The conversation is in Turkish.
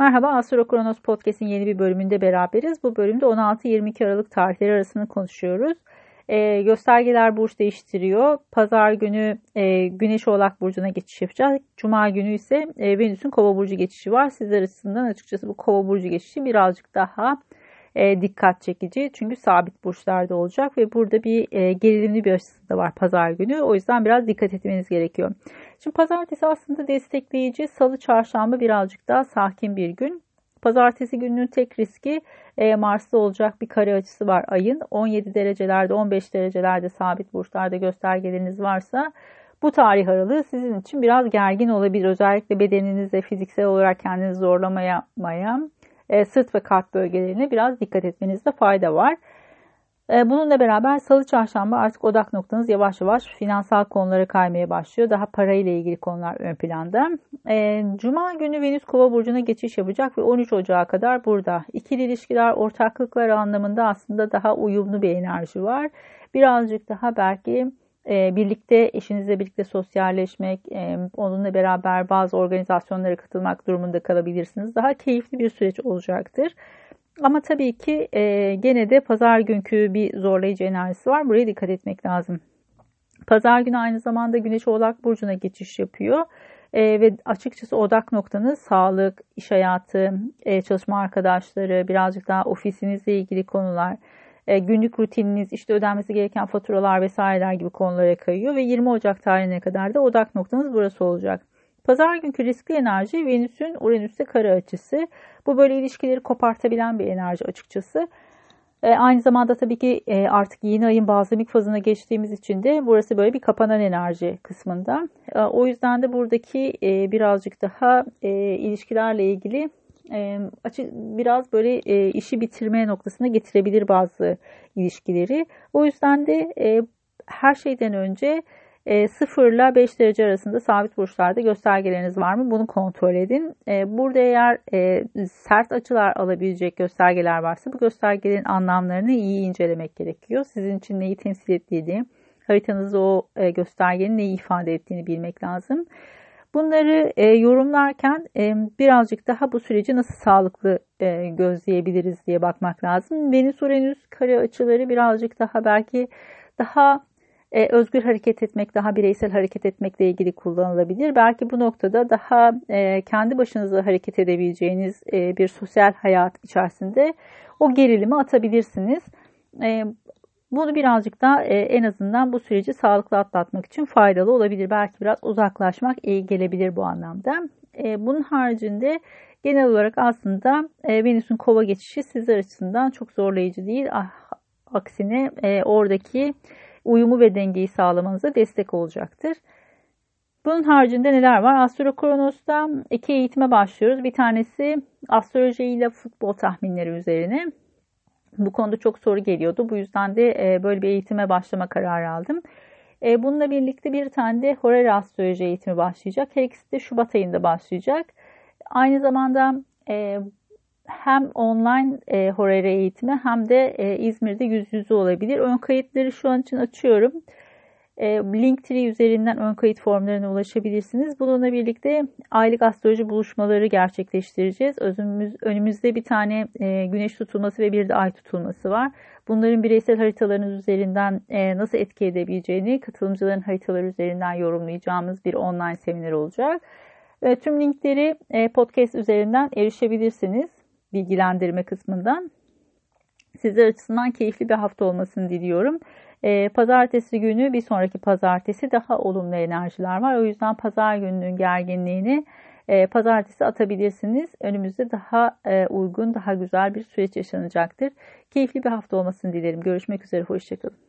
Merhaba Astro Kronos Podcast'in yeni bir bölümünde beraberiz. Bu bölümde 16-22 Aralık tarihleri arasını konuşuyoruz. E, göstergeler burç değiştiriyor. Pazar günü e, Güneş Oğlak Burcu'na geçiş yapacak. Cuma günü ise e, Venüs'ün Kova Burcu geçişi var. Sizler açısından açıkçası bu Kova Burcu geçişi birazcık daha e, dikkat çekici. Çünkü sabit burçlarda olacak ve burada bir e, gerilimli bir açısı da var pazar günü. O yüzden biraz dikkat etmeniz gerekiyor. Şimdi pazartesi aslında destekleyici, salı çarşamba birazcık daha sakin bir gün. Pazartesi gününün tek riski e, Mars'ta olacak bir kare açısı var ayın. 17 derecelerde 15 derecelerde sabit burçlarda göstergeleriniz varsa bu tarih aralığı sizin için biraz gergin olabilir. Özellikle bedeninizde fiziksel olarak kendinizi zorlamaya e, sırt ve kalp bölgelerine biraz dikkat etmenizde fayda var. E, bununla beraber salı çarşamba artık odak noktanız yavaş yavaş finansal konulara kaymaya başlıyor. Daha parayla ilgili konular ön planda. E, Cuma günü Venüs Kova burcuna geçiş yapacak ve 13 Ocağı kadar burada. İkili ilişkiler, ortaklıklar anlamında aslında daha uyumlu bir enerji var. Birazcık daha belki e, birlikte eşinizle birlikte sosyalleşmek, onunla beraber bazı organizasyonlara katılmak durumunda kalabilirsiniz. Daha keyifli bir süreç olacaktır. Ama tabii ki e, gene de pazar günkü bir zorlayıcı enerjisi var. Buraya dikkat etmek lazım. Pazar günü aynı zamanda Güneş Oğlak Burcu'na geçiş yapıyor. E, ve açıkçası odak noktanız sağlık, iş hayatı, e, çalışma arkadaşları, birazcık daha ofisinizle ilgili konular, e, günlük rutininiz, işte ödenmesi gereken faturalar vesaireler gibi konulara kayıyor ve 20 Ocak tarihine kadar da odak noktanız burası olacak. Pazar günkü riskli enerji Venüs'ün Uranüs'te kare açısı. Bu böyle ilişkileri kopartabilen bir enerji açıkçası. E, aynı zamanda tabii ki e, artık yeni ayın bazlamik fazına geçtiğimiz için de burası böyle bir kapanan enerji kısmında. E, o yüzden de buradaki e, birazcık daha e, ilişkilerle ilgili e, açık biraz böyle e, işi bitirme noktasına getirebilir bazı ilişkileri. O yüzden de e, her şeyden önce e, 0 ile 5 derece arasında sabit burçlarda göstergeleriniz var mı? Bunu kontrol edin. E, burada eğer e, sert açılar alabilecek göstergeler varsa bu göstergelerin anlamlarını iyi incelemek gerekiyor. Sizin için neyi temsil ettiğini, haritanızda o e, göstergenin neyi ifade ettiğini bilmek lazım. Bunları e, yorumlarken e, birazcık daha bu süreci nasıl sağlıklı e, gözleyebiliriz diye bakmak lazım. Venüs Uranüs kare açıları birazcık daha belki daha e, özgür hareket etmek, daha bireysel hareket etmekle ilgili kullanılabilir. Belki bu noktada daha e, kendi başınıza hareket edebileceğiniz e, bir sosyal hayat içerisinde o gerilimi atabilirsiniz. E, bunu birazcık da e, en azından bu süreci sağlıklı atlatmak için faydalı olabilir. Belki biraz uzaklaşmak iyi gelebilir bu anlamda. E, bunun haricinde genel olarak aslında e, Venüs'ün kova geçişi sizler açısından çok zorlayıcı değil. Ah, aksine e, oradaki uyumu ve dengeyi sağlamanıza destek olacaktır. Bunun haricinde neler var? Astro Kronos'ta iki eğitime başlıyoruz. Bir tanesi astroloji ile futbol tahminleri üzerine. Bu konuda çok soru geliyordu. Bu yüzden de e, böyle bir eğitime başlama kararı aldım. E, bununla birlikte bir tane de Horary Astroloji eğitimi başlayacak. Her ikisi de Şubat ayında başlayacak. Aynı zamanda e, hem online e, Horary eğitimi hem de e, İzmir'de yüz yüze olabilir. Ön kayıtları şu an için açıyorum. E, Linktree üzerinden ön kayıt formlarına ulaşabilirsiniz. Bununla birlikte aylık astroloji buluşmaları gerçekleştireceğiz. Özümüz, önümüzde bir tane e, güneş tutulması ve bir de ay tutulması var. Bunların bireysel haritalarınız üzerinden e, nasıl etki edebileceğini katılımcıların haritaları üzerinden yorumlayacağımız bir online seminer olacak. E, tüm linkleri e, podcast üzerinden erişebilirsiniz bilgilendirme kısmından. Sizler açısından keyifli bir hafta olmasını diliyorum. E, pazartesi günü bir sonraki pazartesi daha olumlu enerjiler var. O yüzden pazar gününün gerginliğini e, pazartesi atabilirsiniz. Önümüzde daha e, uygun, daha güzel bir süreç yaşanacaktır. Keyifli bir hafta olmasını dilerim. Görüşmek üzere, hoşçakalın.